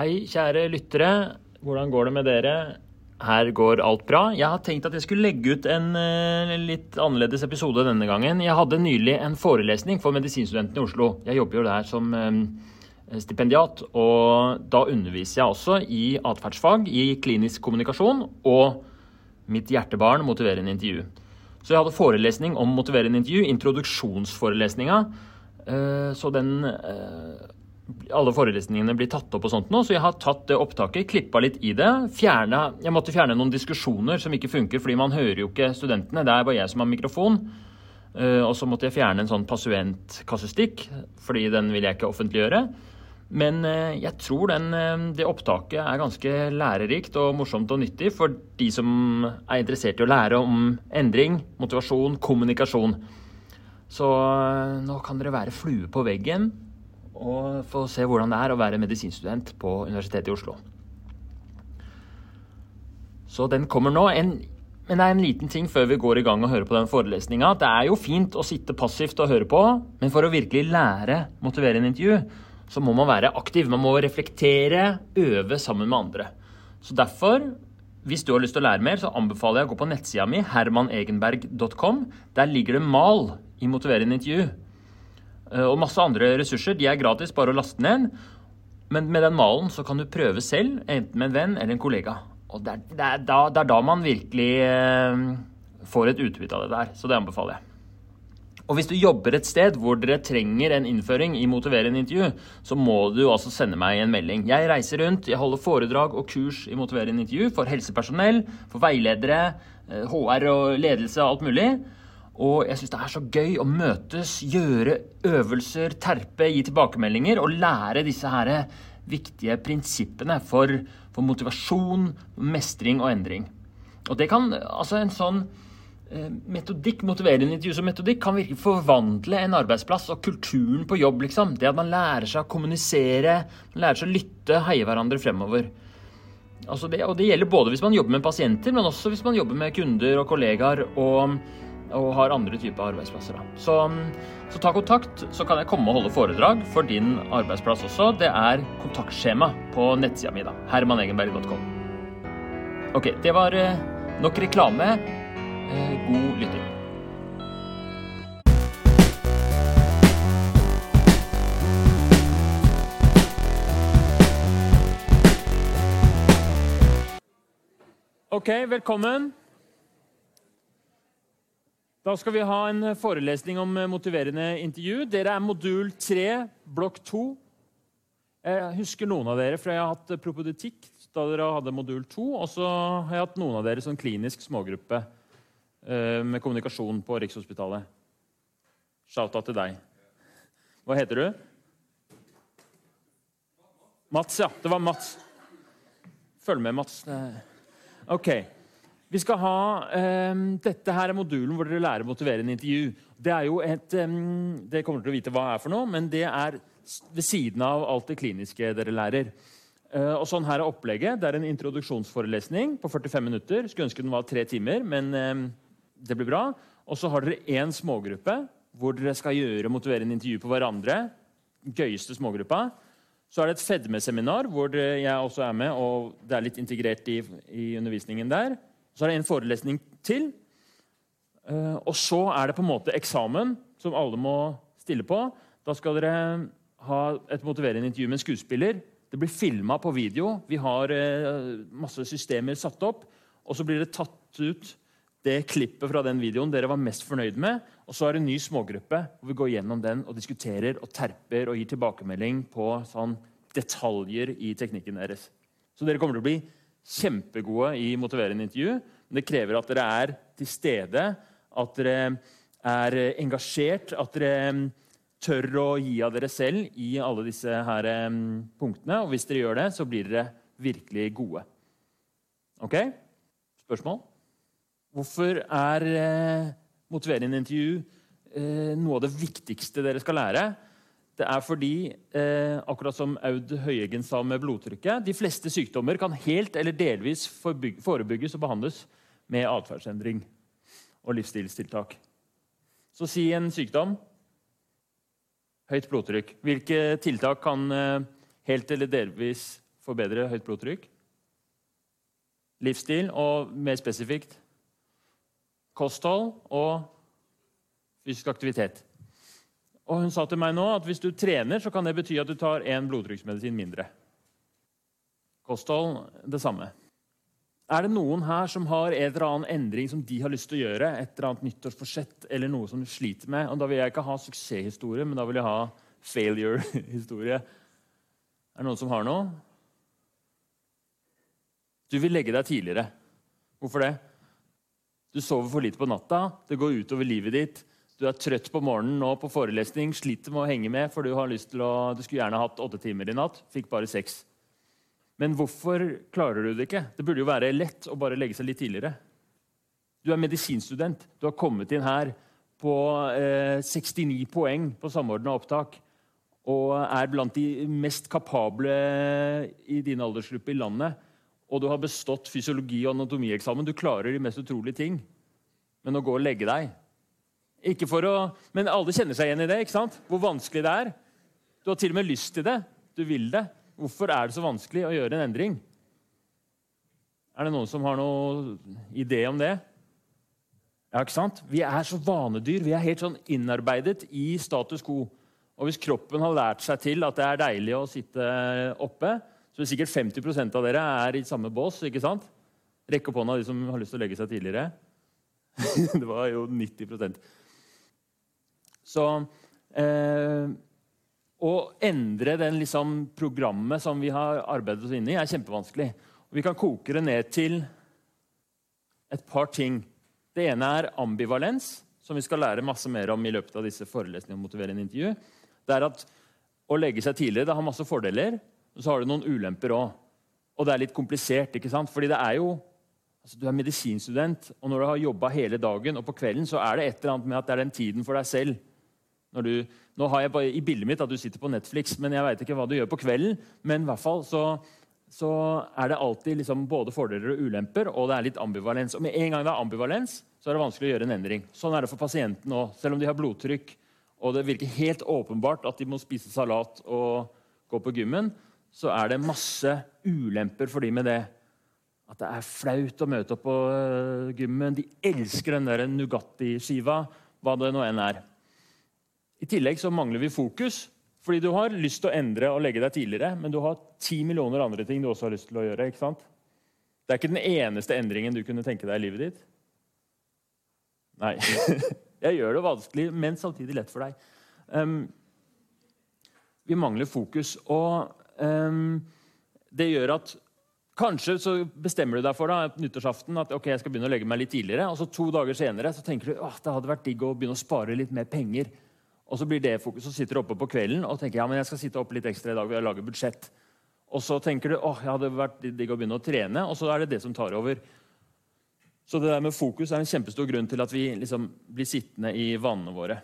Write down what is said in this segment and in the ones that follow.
Hei, kjære lyttere. Hvordan går det med dere? Her går alt bra. Jeg har tenkt at jeg skulle legge ut en uh, litt annerledes episode denne gangen. Jeg hadde nylig en forelesning for medisinstudentene i Oslo. Jeg jobber jo der som um, stipendiat, og da underviser jeg også i atferdsfag, i klinisk kommunikasjon og mitt hjertebarn motiverende intervju. Så jeg hadde forelesning om motiverende intervju, introduksjonsforelesninga. Uh, så den alle forelesningene blir tatt opp og sånt nå, så jeg har tatt det opptaket, klippa litt i det. Fjerna, jeg måtte fjerne noen diskusjoner som ikke funker, fordi man hører jo ikke studentene. Det er bare jeg som har mikrofon. Uh, og så måtte jeg fjerne en sånn passuentkasuistikk, fordi den vil jeg ikke offentliggjøre. Men uh, jeg tror den, uh, det opptaket er ganske lærerikt og morsomt og nyttig for de som er interessert i å lære om endring, motivasjon, kommunikasjon. Så nå kan dere være flue på veggen og få se hvordan det er å være medisinstudent på Universitetet i Oslo. Så den kommer nå. En, men det er en liten ting før vi går i gang og hører på den forelesninga. Det er jo fint å sitte passivt og høre på, men for å virkelig lære motiverende intervju, så må man være aktiv. Man må reflektere, øve sammen med andre. Så derfor, hvis du har lyst til å lære mer, så anbefaler jeg å gå på nettsida mi, hermanegenberg.com. Der ligger det mal i motiverende intervju. Eh, og masse andre ressurser. De er gratis, bare å laste ned. Men med den malen så kan du prøve selv, enten med en venn eller en kollega. Og det er, det er, da, det er da, man virkelig eh, får et utbytte av det der. Så det anbefaler jeg. Og hvis du jobber et sted hvor dere trenger en innføring i motiverende intervju, så må du altså sende meg en melding. Jeg reiser rundt, jeg holder foredrag og kurs i motiverende intervju for helsepersonell, for veiledere, HR eh, og ledelse og alt mulig. Og jeg syns det er så gøy å møtes, gjøre øvelser, terpe, gi tilbakemeldinger og lære disse her viktige prinsippene for, for motivasjon, mestring og endring. Og det kan, altså en sånn eh, metodikk, motiverende intervju som metodikk kan virkelig forvandle en arbeidsplass og kulturen på jobb. liksom. Det at man lærer seg å kommunisere, man lærer seg å lytte, heie hverandre fremover. Altså det, og det gjelder både hvis man jobber med pasienter, men også hvis man jobber med kunder og kollegaer. og og har andre typer arbeidsplasser. Så, så, ta kontakt, så kan jeg komme og holde foredrag for din arbeidsplass også. Det er kontaktskjema på nettsida mi, da. hermanegenberg.com. Ok, det var eh, nok reklame. Eh, god lytting. Ok, velkommen. Da skal vi ha en forelesning om motiverende intervju. Dere er modul 3, blokk 2. Jeg husker noen av dere, for jeg har hatt propodetikk da dere hadde modul 2. Og så har jeg hatt noen av dere som klinisk smågruppe eh, med kommunikasjon på Rikshospitalet. Shout-out til deg. Hva heter du? Mats, ja. Det var Mats. Følg med, Mats. OK. Vi skal ha, um, Dette her er modulen hvor dere lærer å motivere en intervju. Det er jo et, um, det kommer til å vite hva er for noe, men det er ved siden av alt det kliniske dere lærer. Uh, og sånn her er opplegget. Det er en introduksjonsforelesning på 45 minutter. Skulle ønske den var tre timer, men um, det blir bra. Og så har dere én smågruppe hvor dere skal gjøre motiverende intervju på hverandre. Gøyeste smågruppa. Så er det et fedmeseminar hvor jeg også er med, og det er litt integrert i, i undervisningen der. Så er det en forelesning til. Eh, og så er det på en måte eksamen, som alle må stille på. Da skal dere ha et motiverende intervju med en skuespiller. Det blir filma på video. Vi har eh, masse systemer satt opp. Og så blir det tatt ut det klippet fra den videoen dere var mest fornøyd med. Og så er det en ny smågruppe hvor vi går gjennom den og diskuterer og terper og gir tilbakemelding på sånn detaljer i teknikken deres. Så dere kommer til å bli kjempegode i motiverende intervju. Men det krever at dere er til stede, at dere er engasjert, at dere mm, tør å gi av dere selv i alle disse her mm, punktene. Og hvis dere gjør det, så blir dere virkelig gode. Ok? Spørsmål? Hvorfor er eh, motiverende intervju eh, noe av det viktigste dere skal lære? Det er fordi, eh, akkurat som Aud Høyeggen sa med blodtrykket, de fleste sykdommer kan helt eller delvis forebygges og behandles med atferdsendring og livsstilstiltak. Så si en sykdom. Høyt blodtrykk. Hvilke tiltak kan eh, helt eller delvis forbedre høyt blodtrykk? Livsstil og mer spesifikt kosthold og fysisk aktivitet. Og Hun sa til meg nå at hvis du trener, så kan det bety at du tar én blodtrykksmedisin mindre. Kosthold det samme. Er det noen her som har en eller annen endring som de har lyst til å gjøre? Et eller annet nyttårsforsett eller noe som du sliter med? Og Da vil jeg ikke ha suksesshistorie, men da vil jeg ha failure-historie. Er det noen som har noe? Du vil legge deg tidligere. Hvorfor det? Du sover for lite på natta, det går utover livet ditt. Du er trøtt på morgenen nå på forelesning, sliter med å henge med, for du har lyst til å, du skulle gjerne hatt åtte timer i natt, fikk bare seks. Men hvorfor klarer du det ikke? Det burde jo være lett å bare legge seg litt tidligere. Du er medisinstudent. Du har kommet inn her på eh, 69 poeng på samordna opptak og er blant de mest kapable i din aldersgruppe i landet og du har bestått fysiologi- og anatomieksamen. Du klarer de mest utrolige ting. Men å gå og legge deg ikke for å, Men alle kjenner seg igjen i det. ikke sant? Hvor vanskelig det er. Du har til og med lyst til det. Du vil det. Hvorfor er det så vanskelig å gjøre en endring? Er det noen som har noen idé om det? Ja, ikke sant? Vi er så vanedyr. Vi er helt sånn innarbeidet i status quo. Og hvis kroppen har lært seg til at det er deilig å sitte oppe, så er sikkert 50 av dere er i samme bås. ikke sant? Rekk opp hånda, de som har lyst til å legge seg tidligere. det var jo 90 Så eh, Å endre den liksom, programmet som vi har arbeidet oss inn i, er kjempevanskelig. Og vi kan koke det ned til et par ting. Det ene er ambivalens, som vi skal lære masse mer om i løpet av disse forelesningene om motiverende intervju. Det er at Å legge seg tidligere det har masse fordeler, og så har du noen ulemper òg. Og det er litt komplisert. ikke sant? Fordi det er jo altså Du er medisinstudent, og når du har jobba hele dagen og på kvelden, så er det et eller annet med at det er den tiden for deg selv. Du, nå har jeg bare i bildet mitt at du sitter på Netflix, men jeg veit ikke hva du gjør på kvelden. Men i hvert fall så, så er det alltid liksom både fordeler og ulemper, og det er litt ambivalens. Og med en gang det er ambivalens, så er det vanskelig å gjøre en endring. Sånn er det for pasienten òg. Selv om de har blodtrykk, og det virker helt åpenbart at de må spise salat og gå på gymmen, så er det masse ulemper for de med det. At det er flaut å møte opp på uh, gymmen. De elsker den der Nugatti-skiva, hva det nå enn er. I tillegg så mangler vi fokus, fordi du har lyst til å endre og legge deg tidligere, men du har ti millioner andre ting du også har lyst til å gjøre. ikke sant? Det er ikke den eneste endringen du kunne tenke deg i livet ditt. Nei. Jeg gjør det vanskelig, men samtidig lett for deg. Um, vi mangler fokus. Og Um, det gjør at Kanskje så bestemmer du deg for da, nyttårsaften at ok, jeg skal begynne å legge meg litt tidligere. og så To dager senere så tenker du at det hadde vært digg å begynne å spare litt mer penger. Og Så blir det fokus, så sitter du oppe på kvelden og tenker ja, men jeg skal sitte opp litt ekstra i dag ved å lage budsjett. Og så tenker du åh, det hadde vært digg å begynne å trene, og så er det det som tar over. Så det der med fokus er en kjempestor grunn til at vi liksom blir sittende i vanene våre.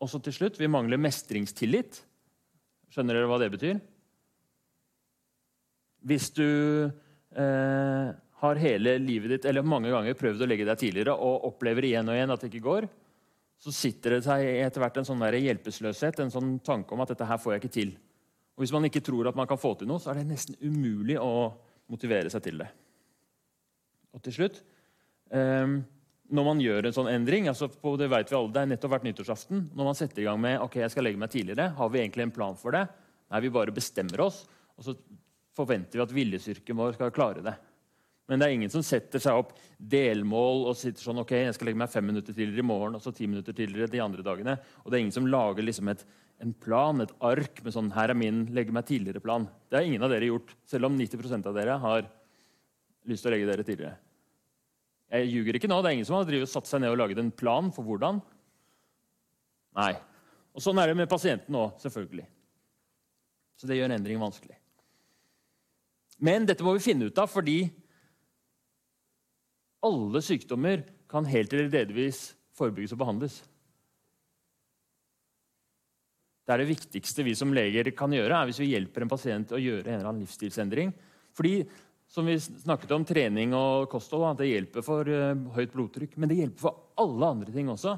Og så til slutt, vi mangler mestringstillit. Skjønner dere hva det betyr? Hvis du eh, har hele livet ditt eller mange ganger prøvd å legge deg tidligere og opplever igjen og igjen at det ikke går, så sitter det seg etter hvert en sånn der hjelpeløshet, en sånn tanke om at dette her får jeg ikke til. Og Hvis man ikke tror at man kan få til noe, så er det nesten umulig å motivere seg til det. Og til slutt eh, Når man gjør en sånn endring altså på, Det vet vi alle, det er nettopp vært nyttårsaften. Når man setter i gang med ok, jeg skal legge meg tidligere, har vi egentlig en plan for det? Nei, vi bare bestemmer oss. og så forventer vi at viljestyrken vår skal klare det. Men det er ingen som setter seg opp delmål og sitter sånn ok, jeg skal legge meg fem minutter tidligere i morgen og så ti minutter tidligere de andre dagene. Og det er ingen som lager liksom et, en plan, et ark med sånn her er min legge meg tidligere-plan. Det har ingen av dere gjort, selv om 90% av dere har lyst til å legge dere tidligere. Jeg ljuger ikke nå. Det er ingen som har satt seg ned og laget en plan for hvordan. Nei. Og Sånn er det med pasienten òg, selvfølgelig. Så det gjør en endring vanskelig. Men dette må vi finne ut av fordi alle sykdommer kan helt eller delvis forebygges og behandles. Det er det viktigste vi som leger kan gjøre, er hvis vi hjelper en pasient å gjøre en eller annen livsstilsendring. Fordi, som vi snakket om, trening og kosthold at det hjelper for uh, høyt blodtrykk. Men det hjelper for alle andre ting også.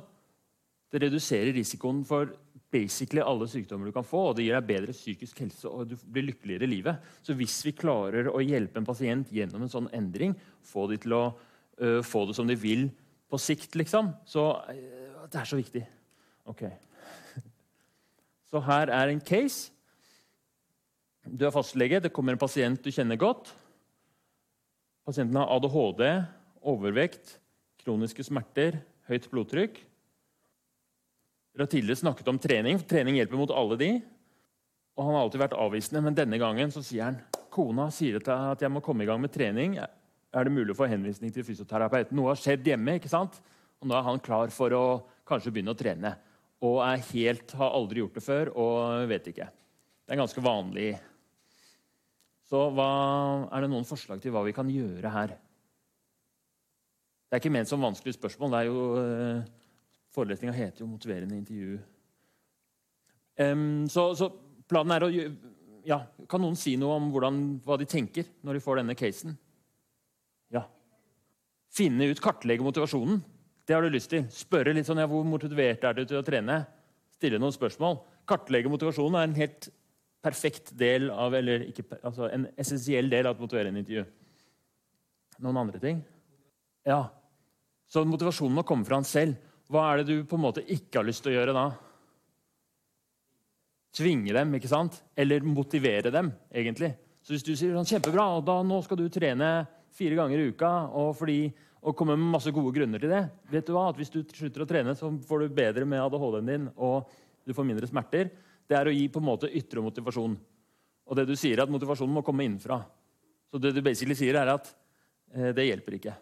Det reduserer risikoen for basically alle sykdommer du kan få, og det gir deg bedre psykisk helse og du blir lykkeligere i livet. Så hvis vi klarer å hjelpe en pasient gjennom en sånn endring, få de til å uh, få det som de vil på sikt, liksom, så uh, det er så viktig. Ok. Så her er en case. Du er fastlege, det kommer en pasient du kjenner godt. Pasienten har ADHD, overvekt, kroniske smerter, høyt blodtrykk. Dere har tidligere snakket om trening. for Trening hjelper mot alle de. Og Han har alltid vært avvisende, men denne gangen så sier han kona sier at jeg må komme i gang med trening. Er det mulig å få henvisning til fysioterapeut? Noe har skjedd hjemme. ikke sant? Og Nå er han klar for å kanskje begynne å trene. Og er helt, har aldri gjort det før og vet ikke. Det er ganske vanlig. Så hva, er det noen forslag til hva vi kan gjøre her? Det er ikke ment som vanskelig spørsmål. det er jo eh, Forelesninga heter jo 'Motiverende intervju'. Um, så, så, planen er å ja, Kan noen si noe om hvordan, hva de tenker når de får denne casen? Finne ut, kartlegge motivasjonen. Det har du lyst til. Spørre litt sånn, ja, hvor motivert er du til å trene. Stille noen spørsmål. Kartlegge motivasjonen er en helt perfekt del av, eller ikke, altså en essensiell del av et motiverende intervju. Noen andre ting? Ja. Så motivasjonen må komme fra han selv. Hva er det du på en måte ikke har lyst til å gjøre da? Tvinge dem, ikke sant? Eller motivere dem, egentlig. Så hvis du sier sånn, kjempebra, og da, nå skal du trene fire ganger i uka og, fordi, og komme med masse gode grunner til det vet du hva? At Hvis du slutter å trene, så får du bedre med ADHD-en din og du får mindre smerter. Det er å gi på en måte ytre motivasjon. Og det du sier, er at motivasjonen må komme innenfra. Så det du basically sier, er at eh, det hjelper ikke.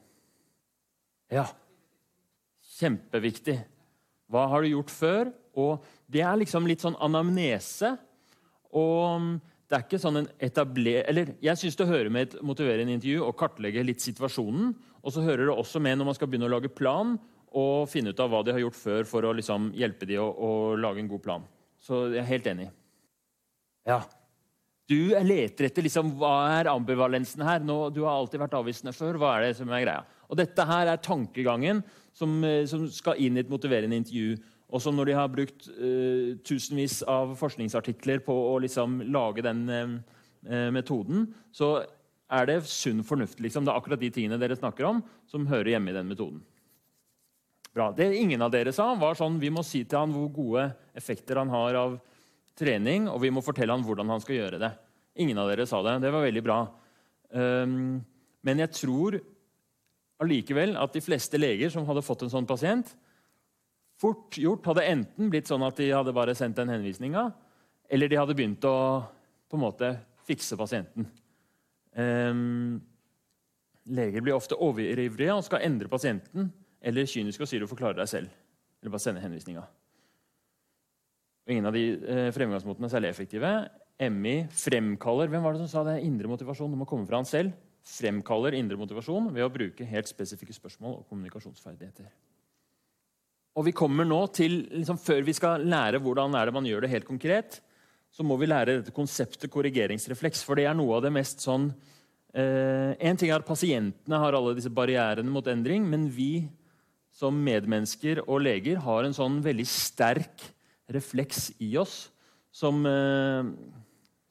Ja, Kjempeviktig. Hva har du gjort før? Og Det er liksom litt sånn anamnese. Og det er ikke sånn en etabler... Eller jeg syns det hører med et motiverende intervju å kartlegge litt situasjonen. Og så hører det også med når man skal begynne å lage plan og finne ut av hva de har gjort før for å liksom hjelpe de å, å lage en god plan. Så jeg er helt enig. Ja. Du leter etter liksom, hva er ambivalensen her. Nå, du har alltid vært avvisende før. Hva er det som er greia? Og Dette her er tankegangen som, eh, som skal inn i et motiverende intervju. Og som når de har brukt uh, tusenvis av forskningsartikler på å liksom lage den uh, metoden, så er det sunn fornuft. Liksom. Det er akkurat de tingene dere snakker om, som hører hjemme i den metoden. Bra. Det ingen av dere sa, var sånn vi må si til han hvor gode effekter han har av trening, og vi må fortelle han hvordan han skal gjøre det. Ingen av dere sa det. Det var veldig bra. Um, men jeg tror allikevel at de fleste leger som hadde fått en sånn pasient, fort gjort hadde enten blitt sånn at de hadde bare sendt den henvisninga, eller de hadde begynt å på en måte fikse pasienten. Um, leger blir ofte overivrige og skal endre pasienten, eller kyniske og sier du får deg selv. Eller bare sende henvisninga. Ingen av de eh, fremgangsmåtene er særlig effektive. MI fremkaller Hvem var det som sa det? Indre motivasjon. Det må komme fra han selv fremkaller indre motivasjon ved å bruke helt spesifikke spørsmål og kommunikasjonsferdigheter. Og vi kommer nå til, liksom, Før vi skal lære hvordan er det man gjør det helt konkret, så må vi lære dette konseptet korrigeringsrefleks. For det er noe av det mest sånn eh, En ting er at pasientene har alle disse barrierene mot endring, men vi som medmennesker og leger har en sånn veldig sterk refleks i oss som, eh,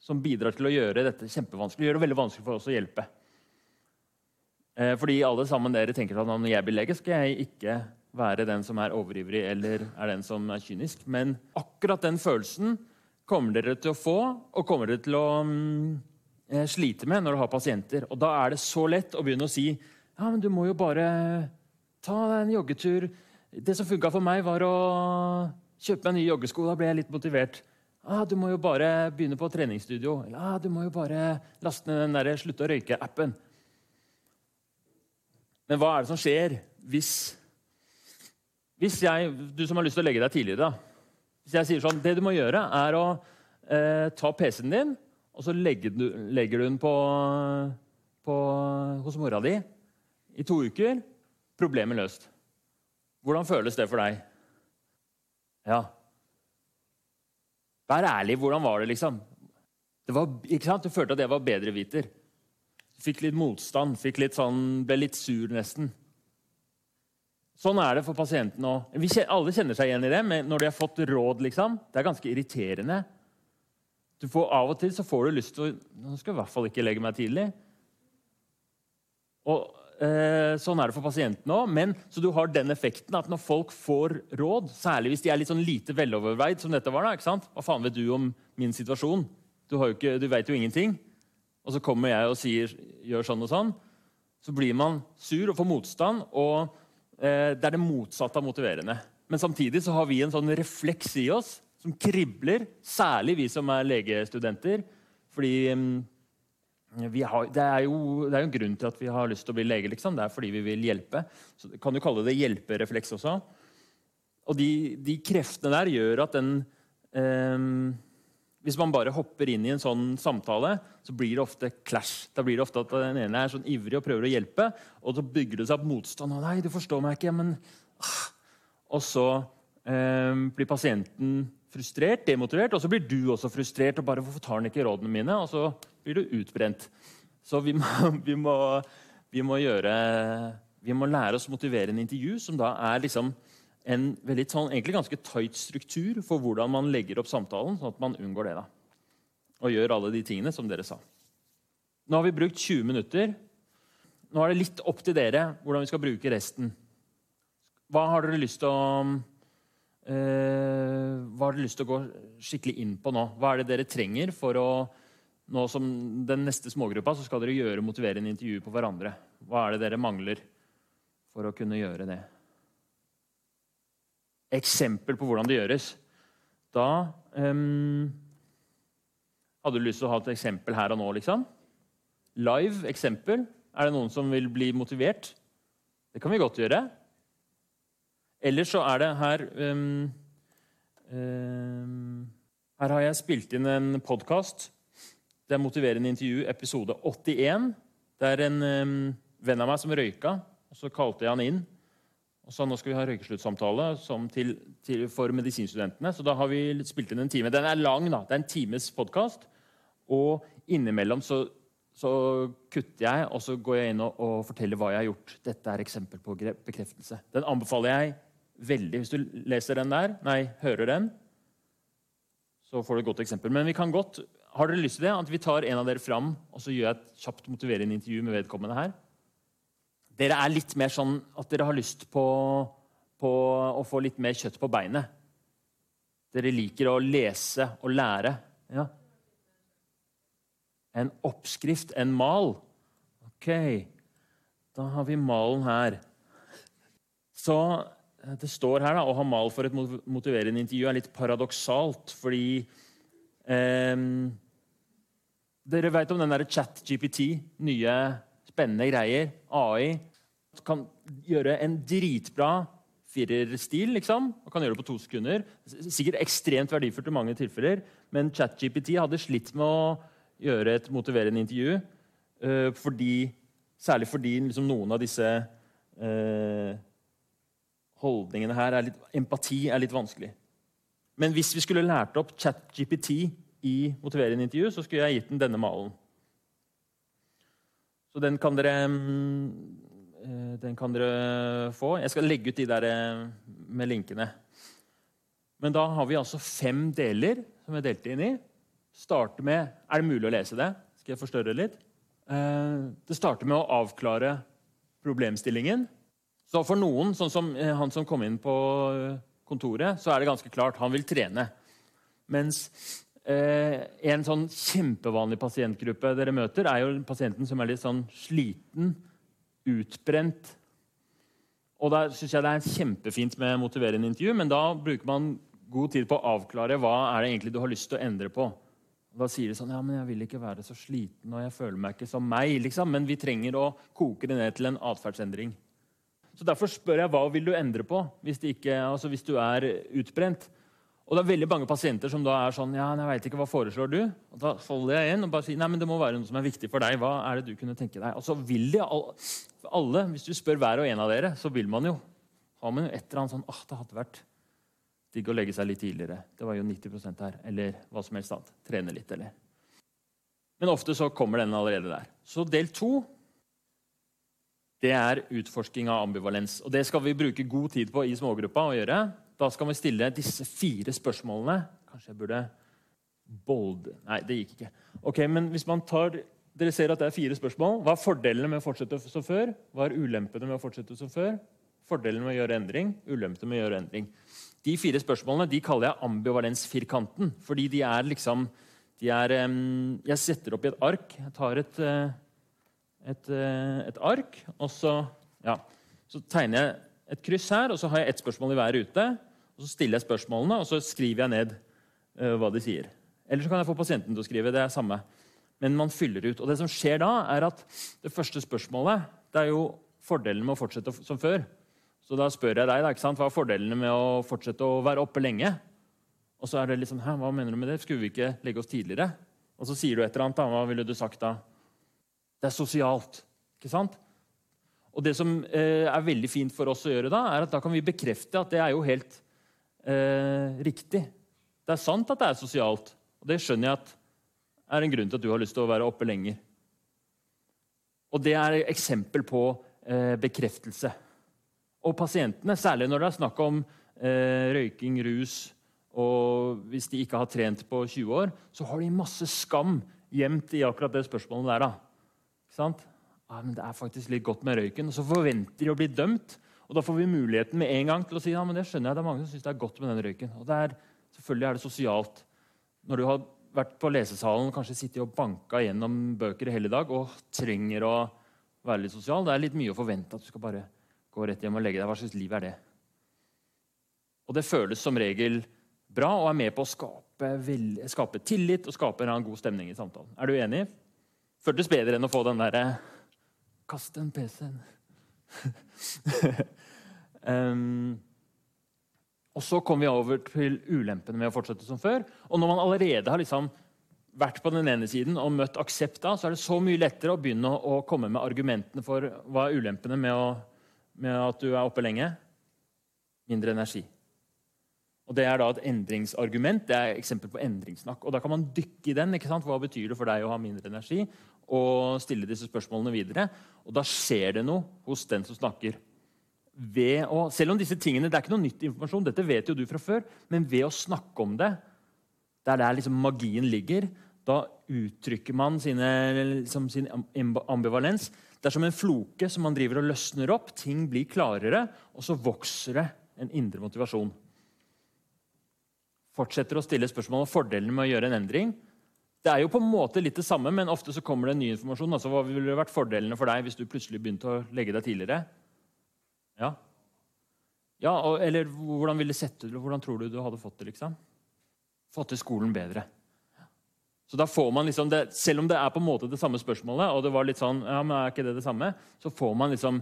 som bidrar til å gjøre dette kjempevanskelig. Gjør det veldig vanskelig for oss å hjelpe. Eh, fordi alle sammen dere tenker at når jeg blir lege, skal jeg ikke være den som er overivrig eller er den som er kynisk. Men akkurat den følelsen kommer dere til å få og kommer dere til å um, slite med når du har pasienter. Og da er det så lett å begynne å si ja, men du må jo bare ta en joggetur. Det som funka for meg, var å kjøpe meg nye joggesko. Da ble jeg litt motivert. Ah, du må jo bare begynne på treningsstudio. Ja, du må jo bare laste ned den der 'slutte å røyke'-appen. Men hva er det som skjer hvis, hvis jeg, Du som har lyst til å legge deg tidligere, da. Hvis jeg sier sånn Det du må gjøre, er å eh, ta PC-en din, og så legger du, legger du den på, på, hos mora di i to uker. Problemet løst. Hvordan føles det for deg? Ja. Vær ærlig. Hvordan var det, liksom? Det var, ikke sant? Du følte at jeg var bedreviter. Fikk litt motstand, fikk litt sånn, ble litt sur nesten. Sånn er det for pasienten òg. Alle kjenner seg igjen i det men når de har fått råd. liksom. Det er ganske irriterende. Du får, av og til så får du lyst til å Nå skal jeg i hvert fall ikke legge meg tidlig. Og eh, Sånn er det for pasienten òg. Så du har den effekten at når folk får råd, særlig hvis de er litt sånn lite veloverveid, som dette var da, ikke sant? Hva faen vet du om min situasjon? Du, har jo ikke, du vet jo ingenting. Og så kommer jeg og sier gjør sånn og sånn. Så blir man sur og får motstand. og det er det motsatte av motiverende. Men samtidig så har vi en sånn refleks i oss som kribler, særlig vi som er legestudenter. Fordi mm, har, det, er jo, det er jo en grunn til at vi har lyst til å bli lege. Liksom. Det er fordi vi vil hjelpe. Så kan du kalle det hjelperefleks også. Og de, de kreftene der gjør at den eh, hvis man bare hopper inn i en sånn samtale, så blir det ofte clash. Da blir det ofte at den ene er sånn ivrig og prøver å hjelpe, og så bygger det seg opp motstand. og 'Nei, du forstår meg ikke', men... Ah. Og så eh, blir pasienten frustrert, demotivert, og så blir du også frustrert. og bare 'Hvorfor tar han ikke rådene mine?' Og så blir du utbrent. Så vi må, vi må, vi må gjøre Vi må lære oss å motivere en intervju, som da er liksom en veldig sånn, egentlig ganske tight struktur for hvordan man legger opp samtalen, sånn at man unngår det. da. Og gjør alle de tingene som dere sa. Nå har vi brukt 20 minutter. Nå er det litt opp til dere hvordan vi skal bruke resten. Hva har dere lyst til å Uh, hva har dere lyst til å gå skikkelig inn på nå? Hva er det dere trenger for å nå som den neste smågruppa så skal dere gjøre motiverende intervju på hverandre? Hva er det dere mangler for å kunne gjøre det? Eksempel på hvordan det gjøres. Da um, Hadde du lyst til å ha et eksempel her og nå? liksom? Live eksempel. Er det noen som vil bli motivert? Det kan vi godt gjøre. Ellers så er det her um, um, Her har jeg spilt inn en podkast. Det er Motiverende intervju, episode 81. Det er en venn av meg som røyka, og så kalte jeg han inn. Og så Nå skal vi ha røykesluttsamtale for medisinstudentene. Så da har vi spilt inn en time. Den er lang, da. Det er en times podkast. Og innimellom så, så, kutter jeg, og så går jeg inn og, og, forteller hva jeg har gjort. Dette er eksempel på bekreftelse. Den anbefaler jeg veldig. Hvis du leser den der, nei, hører den, så får du et godt eksempel. Men vi kan godt, har dere lyst til det, at vi tar en av dere fram og så gjør jeg et kjapt motiverende intervju med vedkommende her? Dere er litt mer sånn at dere har lyst på, på, å få litt mer kjøtt på beinet. Dere liker å lese og lære. Ja. En oppskrift, en mal. Ok, da har vi malen her. Så eh, det står her da, Å ha mal for et motiverende intervju er litt paradoksalt, fordi eh, Dere vet om den derre chat-GPT, nye spennende greier. AI kan gjøre en dritbra firerstil, liksom. Og kan gjøre det på to sekunder. Sikkert ekstremt verdifullt i mange tilfeller. Men ChatGPT hadde slitt med å gjøre et motiverende intervju. Uh, fordi, særlig fordi liksom, noen av disse uh, holdningene her er litt, Empati er litt vanskelig. Men hvis vi skulle lært opp ChatGPT i motiverende intervju, så skulle jeg gitt den denne malen. Så den kan dere, mm, eh, den kan dere få. Jeg skal legge ut de der eh, med linkene. Men da har vi altså fem deler som jeg delte inn i. Starter med Er det mulig å lese det? Skal jeg forstørre litt? Eh, det starter med å avklare problemstillingen. Så for noen, sånn som han som kom inn på kontoret, så er det ganske klart han vil trene. Mens Eh, en sånn kjempevanlig pasientgruppe dere møter, er jo pasienten som er litt sånn sliten, utbrent. Og Da syns jeg det er kjempefint med motiverende intervju, men da bruker man god tid på å avklare hva er det egentlig du har lyst til å endre på. Og da sier de sånn Ja, men jeg vil ikke være så sliten, og jeg føler meg ikke som meg. liksom, Men vi trenger å koke det ned til en atferdsendring. Så Derfor spør jeg hva vil du endre på hvis, ikke, altså hvis du er utbrent. Og det er veldig mange pasienter som da er sånn ja, jeg vet ikke, hva foreslår du? Og Da holder jeg inn og bare sier nei, men det må være noe som er viktig for deg. Hva er det du kunne tenke deg? Og så vil de alle, Hvis du spør hver og en av dere, så vil man jo har man jo et eller annet sånn åh, det hadde vært digg å legge seg litt tidligere. Det var jo 90% her. Eller hva som helst annet. Trene litt, eller Men ofte så kommer den allerede der. Så del to det er utforsking av ambivalens. Og Det skal vi bruke god tid på i smågruppa. å gjøre. Da skal vi stille disse fire spørsmålene. Kanskje jeg burde bolde Nei, det gikk ikke. Ok, men hvis man tar dere ser at det er fire spørsmål. Hva er fordelene med å fortsette som før? Hva er ulempene med å fortsette som før? Fordelene med å gjøre endring, ulempene med å gjøre endring. De fire spørsmålene de kaller jeg ambivalensfirkanten. Fordi de er liksom de er, Jeg setter opp i et ark. Jeg tar et, uh, et, uh, et ark, og så, ja, så tegner jeg et kryss her. Og så har jeg ett spørsmål i hver rute. og Så stiller jeg spørsmålene, og så skriver jeg ned uh, hva de sier. Eller så kan jeg få pasienten til å skrive. det er samme men man fyller ut. Og det som skjer da, er at det første spørsmålet det er jo fordelen med å fortsette som før. Så da spør jeg deg da, ikke sant? hva er fordelene med å fortsette å være oppe lenge. Og så er det liksom, hva mener du med det? Skulle vi ikke legge oss tidligere? Og så sier du et eller annet. da, Hva ville du sagt da? Det er sosialt. ikke sant? Og det som eh, er veldig fint for oss å gjøre da, er at da kan vi bekrefte at det er jo helt eh, riktig. Det er sant at det er sosialt. Og det skjønner jeg at er en grunn til at du har lyst til å være oppe lenger. Og Det er et eksempel på eh, bekreftelse. Og pasientene, særlig når det er snakk om eh, røyking, rus og hvis de ikke har trent på 20 år, så har de masse skam gjemt i akkurat det spørsmålet der. da. Ikke sant? Ja, men Det er faktisk litt godt med røyken. Og så forventer de å bli dømt. Og da får vi muligheten med en gang til å si ja, men det skjønner jeg, det er mange som syns det er godt med den røyken. Og er, selvfølgelig er det sosialt. Når du har vært på lesesalen og kanskje sittet og banka gjennom bøker i hele dag og trenger å være litt sosial. Det er litt mye å forvente at du skal bare gå rett hjem og legge deg. Hva slags liv er det? Og det føles som regel bra og er med på å skape, vel, skape tillit og skape en god stemning i samtalen. Er du enig? Føltes bedre enn å få den derre Kast den PC-en. um, Og så kommer vi over til ulempene med å fortsette som før. Og når man allerede har liksom vært på den ene siden og møtt aksept da, så er det så mye lettere å begynne å, komme med argumentene for hva er ulempene med, å, med at du er oppe lenge. Mindre energi. Og Det er da et endringsargument. Det er eksempel på endringssnakk. Og Da kan man dykke i den. ikke sant? Hva betyr det for deg å ha mindre energi? Og stille disse spørsmålene videre. Og da skjer det noe hos den som snakker å, Selv om disse tingene, det er ikke noe nytt informasjon, dette vet jo du fra før, men ved å snakke om det, det er der liksom magien ligger, da uttrykker man sine, liksom sin ambivalens. Det er som en floke som man driver og løsner opp. Ting blir klarere, og så vokser det en indre motivasjon. Fortsetter å stille spørsmål om fordelene med å gjøre en endring. Det er jo på en måte litt det samme, men ofte så kommer det ny informasjon. Altså, hva ville vært fordelene for deg hvis du plutselig begynte å legge deg tidligere? Ja. ja og, eller hvordan ville sett ut, hvordan tror du du hadde fått det? liksom? Fått til skolen bedre. Så da får man liksom det, Selv om det er på en måte det samme spørsmålet, og det var litt sånn, ja, men er ikke det det samme, så får man liksom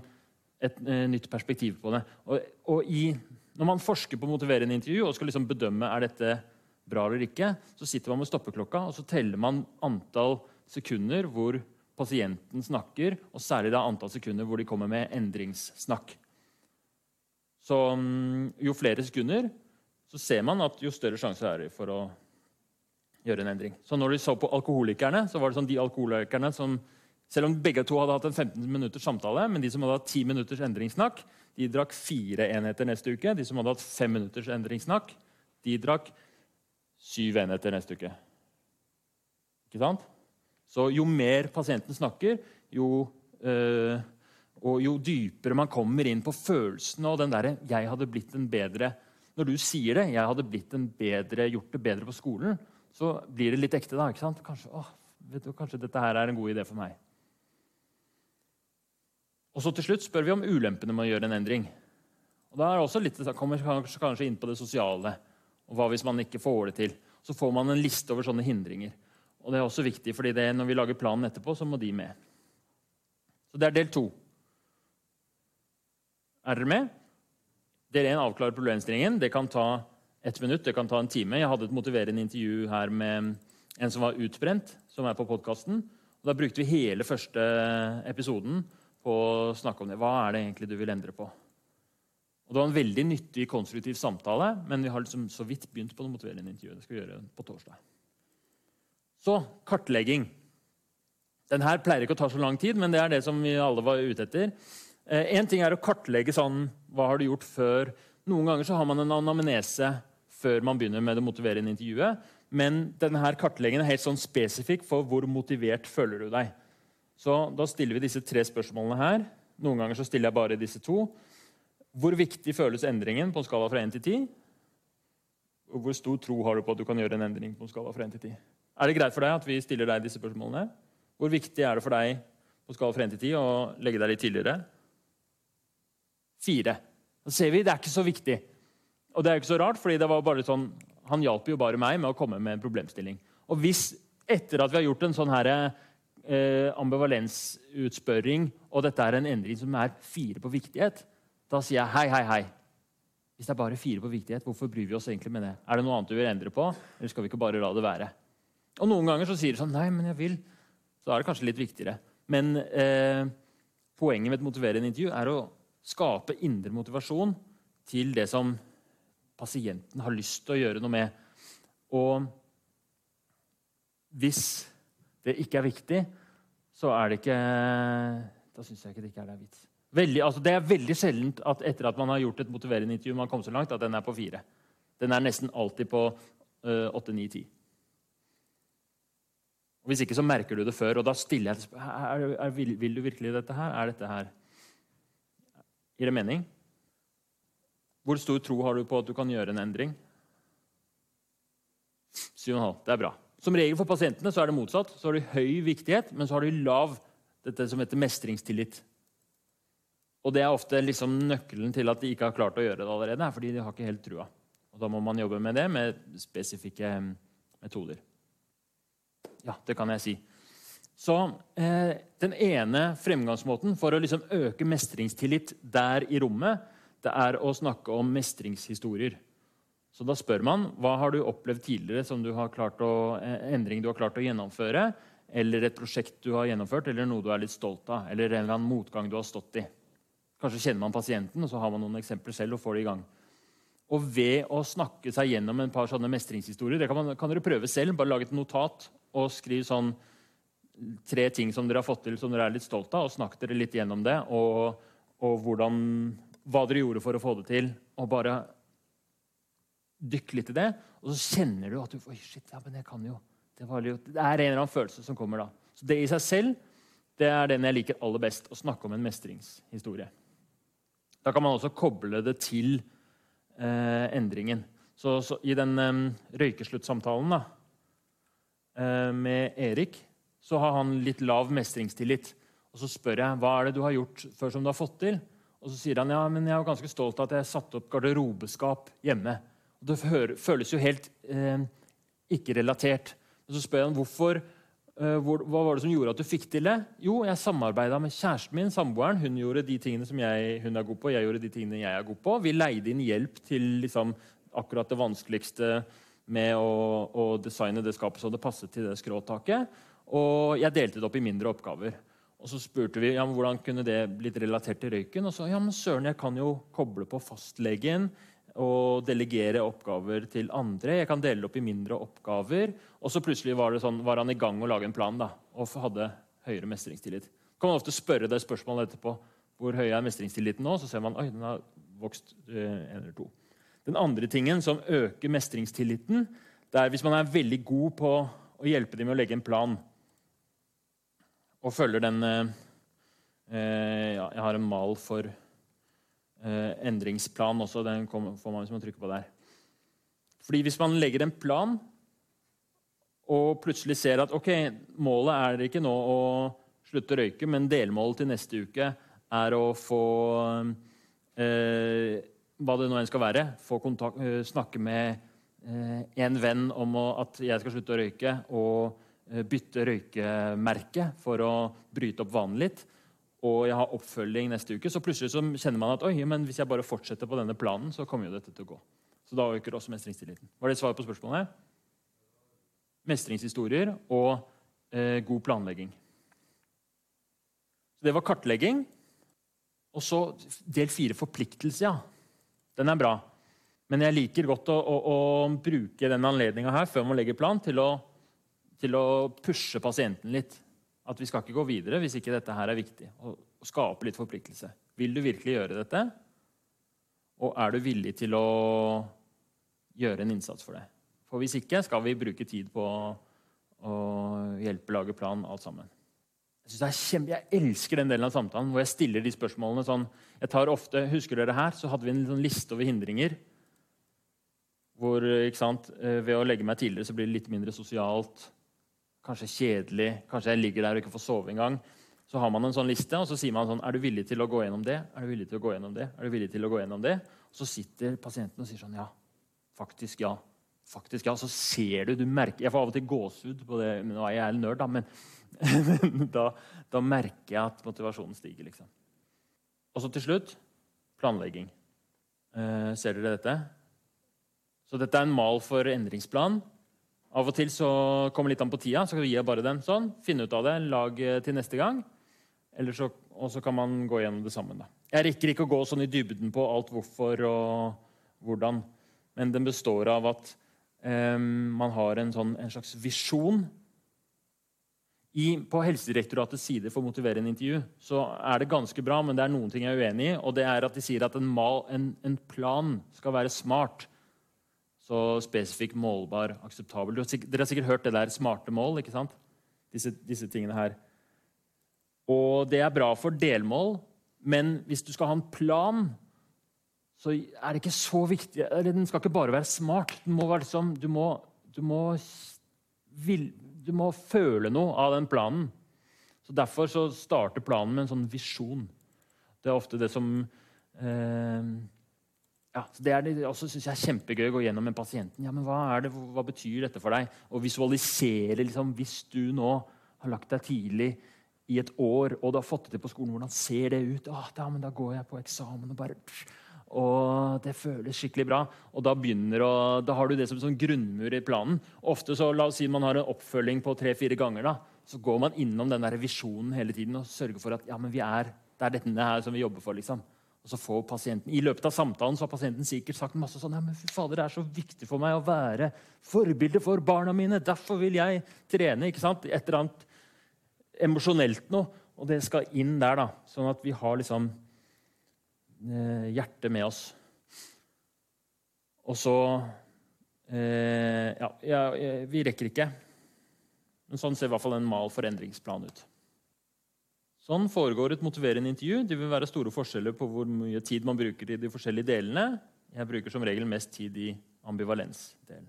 et eh, nytt perspektiv på det. Og, og i, når man forsker på motiverende intervju og skal liksom bedømme er dette bra eller ikke, så sitter man med stoppeklokka og så teller man antall sekunder hvor pasienten snakker, og særlig da antall sekunder hvor de kommer med endringssnakk. Så mm, jo flere sekunder, så ser man at jo større sjanse er det for å gjøre en endring. Så når de så på alkoholikerne, så var det sånn de alkoholikerne som selv om begge to hadde hatt en 15 minutters samtale, men de som hadde hatt 10 minutters endringssnakk, de drakk fire enheter neste uke. De som hadde hatt fem minutters endringssnakk, de drakk syv enheter neste uke. Ikke sant? Så jo mer pasienten snakker, jo øh, og jo dypere man kommer inn på følelsene og den derre 'jeg hadde blitt en bedre' Når du sier det, 'jeg hadde blitt en bedre, gjort det bedre på skolen', så blir det litt ekte. da, ikke sant? Kanskje, åh, du, kanskje dette her er en god idé for meg. Og så til slutt spør vi om ulempene med å gjøre en endring. Og da er også litt, kommer vi kanskje inn på det sosiale. Og hva hvis man ikke får det til? Så får man en liste over sånne hindringer. Og det er også viktig, fordi det, når vi lager planen etterpå, så må de med. Så det er del to. Er dere med? Del 1 avklarer problemstillingen. Det kan ta ett minutt, det kan ta en time. Jeg hadde et motiverende intervju her med en som var utbrent, som er på podkasten. Da brukte vi hele første episoden på å snakke om det. Hva er det egentlig du vil endre på? Og Det var en veldig nyttig, konstruktiv samtale, men vi har liksom så vidt begynt på det motiverende. Det skal vi gjøre på torsdag. Så kartlegging. Den her pleier ikke å ta så lang tid, men det er det som vi alle var ute etter. Én ting er å kartlegge sånn Hva har du gjort før? Noen ganger så har man en anamnese før man begynner med det motiverende intervjuet. Men denne kartleggingen er helt sånn spesifikk for hvor motivert føler du deg. Så Da stiller vi disse tre spørsmålene her. Noen ganger så stiller jeg bare disse to. Hvor viktig føles endringen på en skala fra 1 til 10? Og hvor stor tro har du på at du kan gjøre en endring på en skala fra 1 til 10? Er det greit for deg at vi stiller deg disse spørsmålene? Hvor viktig er det for deg på skala fra 1 til 10 å legge deg litt tidligere? Fire. Da ser vi det er ikke så viktig. Og det er jo ikke så rart, fordi det var bare sånn, han hjalp jo bare meg med å komme med en problemstilling. Og hvis etter at vi har gjort en sånn her, eh, ambivalensutspørring, og dette er en endring som er fire på viktighet, da sier jeg hei, hei, hei. Hvis det er bare fire på viktighet, hvorfor bryr vi oss egentlig med det? Er det noe annet du vil endre på, eller skal vi ikke bare la det være? Og Noen ganger så sier de sånn Nei, men jeg vil. Så er det kanskje litt viktigere. Men eh, poenget med et motiverende intervju er å skape indre motivasjon til det som pasienten har lyst til å gjøre noe med. Og hvis det ikke er viktig, så er det ikke Da syns jeg ikke det ikke er det vits. Veldig, altså det er veldig sjeldent at etter at man har gjort et motiverende intervju, man kom så langt, at den er på fire. Den er nesten alltid på uh, åtte, ni, ti. Hvis ikke så merker du det før, og da stiller jeg er, er, vil, vil, du virkelig dette her? Er dette her Gir det mening? Hvor stor tro har du på at du kan gjøre en endring? 7,5. Det er bra. Som regel for pasientene så er det motsatt. Så har de høy viktighet, men så har de lav dette som heter mestringstillit. Og det er ofte liksom nøkkelen til at de ikke har klart å gjøre det allerede. fordi de har ikke helt trua. Og Da må man jobbe med det med spesifikke metoder. Ja, det kan jeg si. Så eh, Den ene fremgangsmåten for å liksom øke mestringstillit der i rommet, det er å snakke om mestringshistorier. Så Da spør man hva har du opplevd tidligere som du har klart å, eh, endring du har klart å gjennomføre, eller et prosjekt du har gjennomført, eller noe du er litt stolt av, eller en eller annen motgang du har stått i. Kanskje kjenner man pasienten, og så har man noen eksempler selv. og får det i gang. Og ved å snakke seg gjennom en par sånne mestringshistorier Det kan, man, kan dere prøve selv. Bare lage et notat og skriv sånn tre ting som dere har fått til som dere er litt stolt av, og snakk dere litt gjennom det. Og, og hvordan, hva dere gjorde for å få det til. Og bare dykk litt i det. Og så kjenner du at du Oi, shit, ja, men jeg kan jo. Det, jo. det er en eller annen følelse som kommer da. Så det i seg selv det er den jeg liker aller best. Å snakke om en mestringshistorie. Da kan man også koble det til eh, endringen. Så, så, I den eh, røykesluttsamtalen da, eh, med Erik så har han litt lav mestringstillit. Og Så spør jeg hva er det du har gjort før som du har fått til. Og Så sier han ja, men jeg er ganske stolt av at jeg satte opp garderobeskap hjemme. Og Det føles jo helt eh, ikke-relatert. Så spør jeg han hvorfor hva var det som gjorde at du fikk til det? Jo, jeg samarbeida med kjæresten min, samboeren. Hun gjorde de tingene som jeg, hun er god på, jeg gjorde de tingene jeg er god på. Vi leide inn hjelp til liksom, akkurat det vanskeligste med å, å, designe det skapet så det passet til det skråtaket. Og jeg delte det opp i mindre oppgaver. Og så spurte vi ja, hvordan kunne det blitt relatert til røyken. Og så ja, men søren, jeg kan jo koble på fastlegen og delegere oppgaver til andre. Jeg kan dele opp i mindre oppgaver. Og så plutselig var, sånn, var han i gang å lage en plan da, og hadde høyere mestringstillit. kan man ofte spørre det spørsmålet etterpå. Hvor høy er mestringstilliten nå? Så ser man oi, den har vokst eh, en eller to. Den andre tingen som øker mestringstilliten, det er hvis man er veldig god på å hjelpe dem med å legge en plan og følger den eh, eh ja, Jeg har en mal for endringsplan også. Den får man hvis man trykker på der. Fordi Hvis man legger en plan og plutselig ser at ok, målet er ikke nå å slutte å røyke, men delmålet til neste uke er å få eh, hva det nå enn skal være, få kontakt, eh, snakke med eh, en venn om å, at jeg skal slutte å røyke, og eh, bytte røykemerke for å bryte opp vanen litt og jeg har oppfølging neste uke, så plutselig så kjenner man at oi, men hvis jeg bare fortsetter på denne planen, så kommer jo dette til å gå. Så da øker også mestringstilliten. Var det et svar på spørsmålet? Mestringshistorier og eh, god planlegging. Så det var kartlegging. Og så del fire forpliktelse, ja. Den er bra. Men jeg liker godt å, å, å bruke den anledninga her før man legger plan, til å, til å pushe pasienten litt at vi skal ikke gå videre hvis ikke dette her er viktig. Og, skape litt forpliktelse. Vil du virkelig gjøre dette? Og er du villig til å gjøre en innsats for det? For hvis ikke skal vi bruke tid på å hjelpe, lage plan, alt sammen. Jeg, det er kjempe, jeg elsker den delen av samtalen hvor jeg stiller de spørsmålene sånn jeg tar ofte, Husker dere her? Så hadde vi en sånn liste over hindringer. Hvor, sant, Ved å legge meg tidligere så blir det litt mindre sosialt. Kanskje kjedelig. Kanskje jeg ligger der og ikke får sove engang. Så har man en sånn liste, og så sier man sånn Er du villig til å gå gjennom det? Er du villig til å gå gjennom det? Er du villig til å gå gjennom det? Og så sitter pasienten og sier sånn Ja, faktisk ja. Faktisk ja. Så ser du, du merker Jeg får av og til gåsehud på det. Nå er jeg nerd, da, men da, da, merker jeg at motivasjonen stiger. liksom. Og så til slutt planlegging. Eh, ser dere dette? Så dette er en mal for endringsplan. Av og til så kommer litt an på tida, så gir jeg bare den sånn. Finne ut av det, lag eh, til neste gang. Så, og så kan man gå gjennom det sammen. Da. Jeg rekker ikke å gå sånn i dybden på alt hvorfor og hvordan, men den består av at eh, man har en, sånn, en slags visjon. I, på Helsedirektoratets side for å motivere en intervju så er det ganske bra, men det er noen ting jeg er uenig i. og det er at De sier at en, mal, en, en plan skal være smart. Så spesifikk, målbar, akseptabel. Dere har sikkert hørt det der smarte mål. ikke sant? Disse, disse, tingene her. Og det er bra for delmål, men hvis du skal ha en plan, så er det ikke så viktig eller Den skal ikke bare være smart. Må være liksom, du, må, du, må, vil, du må føle noe av den planen. Så Derfor så starter planen med en sånn visjon. Det er ofte det som eh, ja, det er det også synes jeg er kjempegøy å gå gjennom med pasienten. Ja, men hva, er det, hva betyr dette for deg? Å visualisere liksom, Hvis du nå har lagt deg tidlig i et år, og du har fått det til på skolen, hvordan ser det ut? Ah, da, men da går jeg på eksamen og bare og det føles skikkelig bra. Og da, begynner da har du det som en sånn grunnmur i planen. Ofte så, La oss si man har en oppfølging på tre-fire ganger. da, Så går man innom den der visjonen hele tiden og sørger for at ja, men vi er, det er dette her som vi jobber for. liksom. Og så får pasienten, I løpet av samtalen så har pasienten sikkert sagt masse sånn ja, men fy fader, Det er så viktig for meg å være forbilde for barna mine. Derfor vil jeg trene. ikke sant? Et eller annet emosjonelt noe. Og det skal inn der, da, sånn at vi har liksom eh, hjertet med oss. Og så eh, ja, ja, vi rekker ikke. Men sånn ser i hvert fall en mal forendringsplan ut. Sånn foregår et motiverende intervju. Det vil være store forskjeller på hvor mye tid man bruker i de forskjellige delene. Jeg bruker som regel mest tid i ambivalensdelen.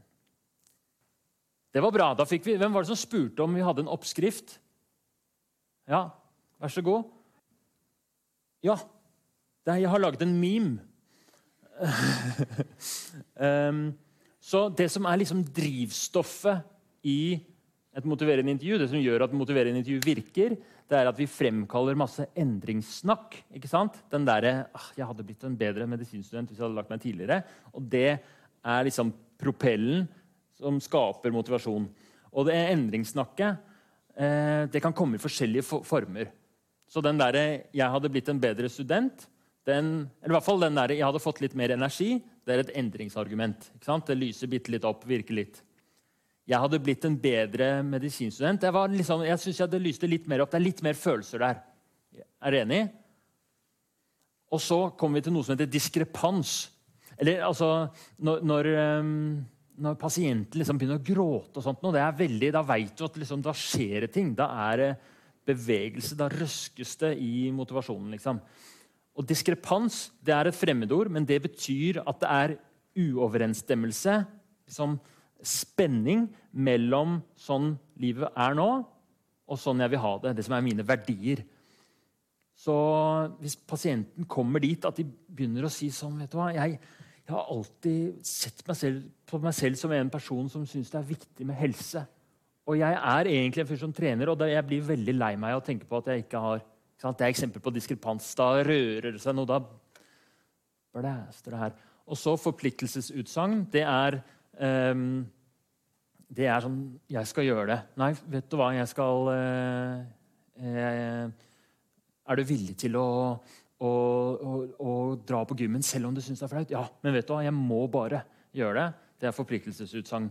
Det var bra. Da fikk vi, Hvem var det som spurte om vi hadde en oppskrift? Ja, vær så god. Ja. Jeg har laget en meme. um, så det som er liksom drivstoffet i et motiverende intervju, det som gjør at motiverende intervju virker, det er at vi fremkaller masse endringssnakk. ikke sant? Den derre 'Jeg hadde blitt en bedre medisinstudent hvis jeg hadde lagt meg tidligere.' Og det er liksom propellen som skaper motivasjon. Og det endringssnakket eh, det kan komme i forskjellige former. Så den derre 'jeg hadde blitt en bedre student', den, eller i hvert fall den der, 'jeg hadde fått litt mer energi', det er et endringsargument. ikke sant? Det lyser bitte litt opp, virker litt jeg hadde blitt en bedre medisinstudent. Jeg, liksom, jeg syns det litt mer opp. Det er litt mer følelser der. Er du enig? Og så kommer vi til noe som heter diskrepans. Eller altså Når, når, ehm, når pasienten liksom begynner å gråte, og sånt, det er veldig, da vet du at liksom, da skjer det ting. Da er det bevegelse. Da røskes det i motivasjonen. liksom. Og diskrepans det er et fremmedord, men det betyr at det er uoverensstemmelse. liksom spenning mellom sånn livet er nå, og sånn jeg vil ha det. Det som er mine verdier. Så hvis pasienten kommer dit at de begynner å si sånn vet du hva, jeg, jeg har alltid sett meg selv, på meg selv som en person som syns det er viktig med helse. Og jeg er egentlig en fyr som trener, og jeg blir veldig lei meg av å tenke på at jeg ikke har Det er eksempel på diskrepans. Da rører det seg noe. Da blæster det her. Og så forpliktelsesutsagn. Det er det er sånn Jeg skal gjøre det. Nei, vet du hva, jeg skal eh, eh, Er du villig til å, å, å, å dra på gymmen selv om du syns det er flaut? Ja, men vet du hva, jeg må bare gjøre det. Det er forpliktelsesutsagn.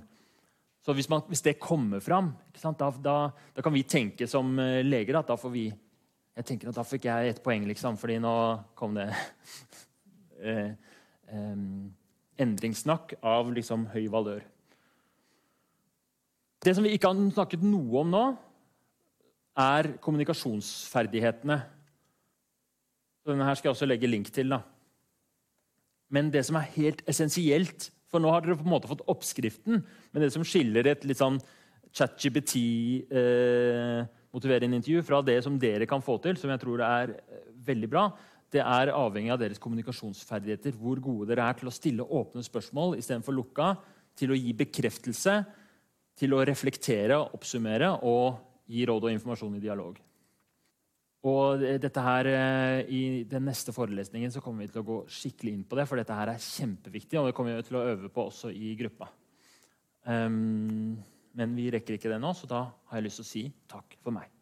Så hvis, man, hvis, det kommer fram, da, da, da, kan vi tenke som eh, leger at da får vi Jeg tenker at Da fikk jeg ett poeng, liksom, fordi nå kom det eh, eh, endringssnakk av liksom høy valør. Det som vi ikke har snakket noe om nå, er kommunikasjonsferdighetene. Denne her skal jeg også legge link til. da. Men det som er helt essensielt For nå har dere på en måte fått oppskriften, men det som skiller et litt sånn ChatGPT-motiverende eh, intervju fra det som dere kan få til, som jeg tror er eh, veldig bra, det er avhengig av deres kommunikasjonsferdigheter. Hvor gode dere er til å stille åpne spørsmål istedenfor lukka. Til å gi bekreftelse, til å reflektere, oppsummere og gi råd og informasjon i dialog. Og dette her, eh, I den neste forelesningen så kommer vi til å gå skikkelig inn på det, for dette her er kjempeviktig, og det kommer vi til å øve på også i gruppa. Um, men vi rekker ikke det nå, så da har jeg lyst til å si takk for meg.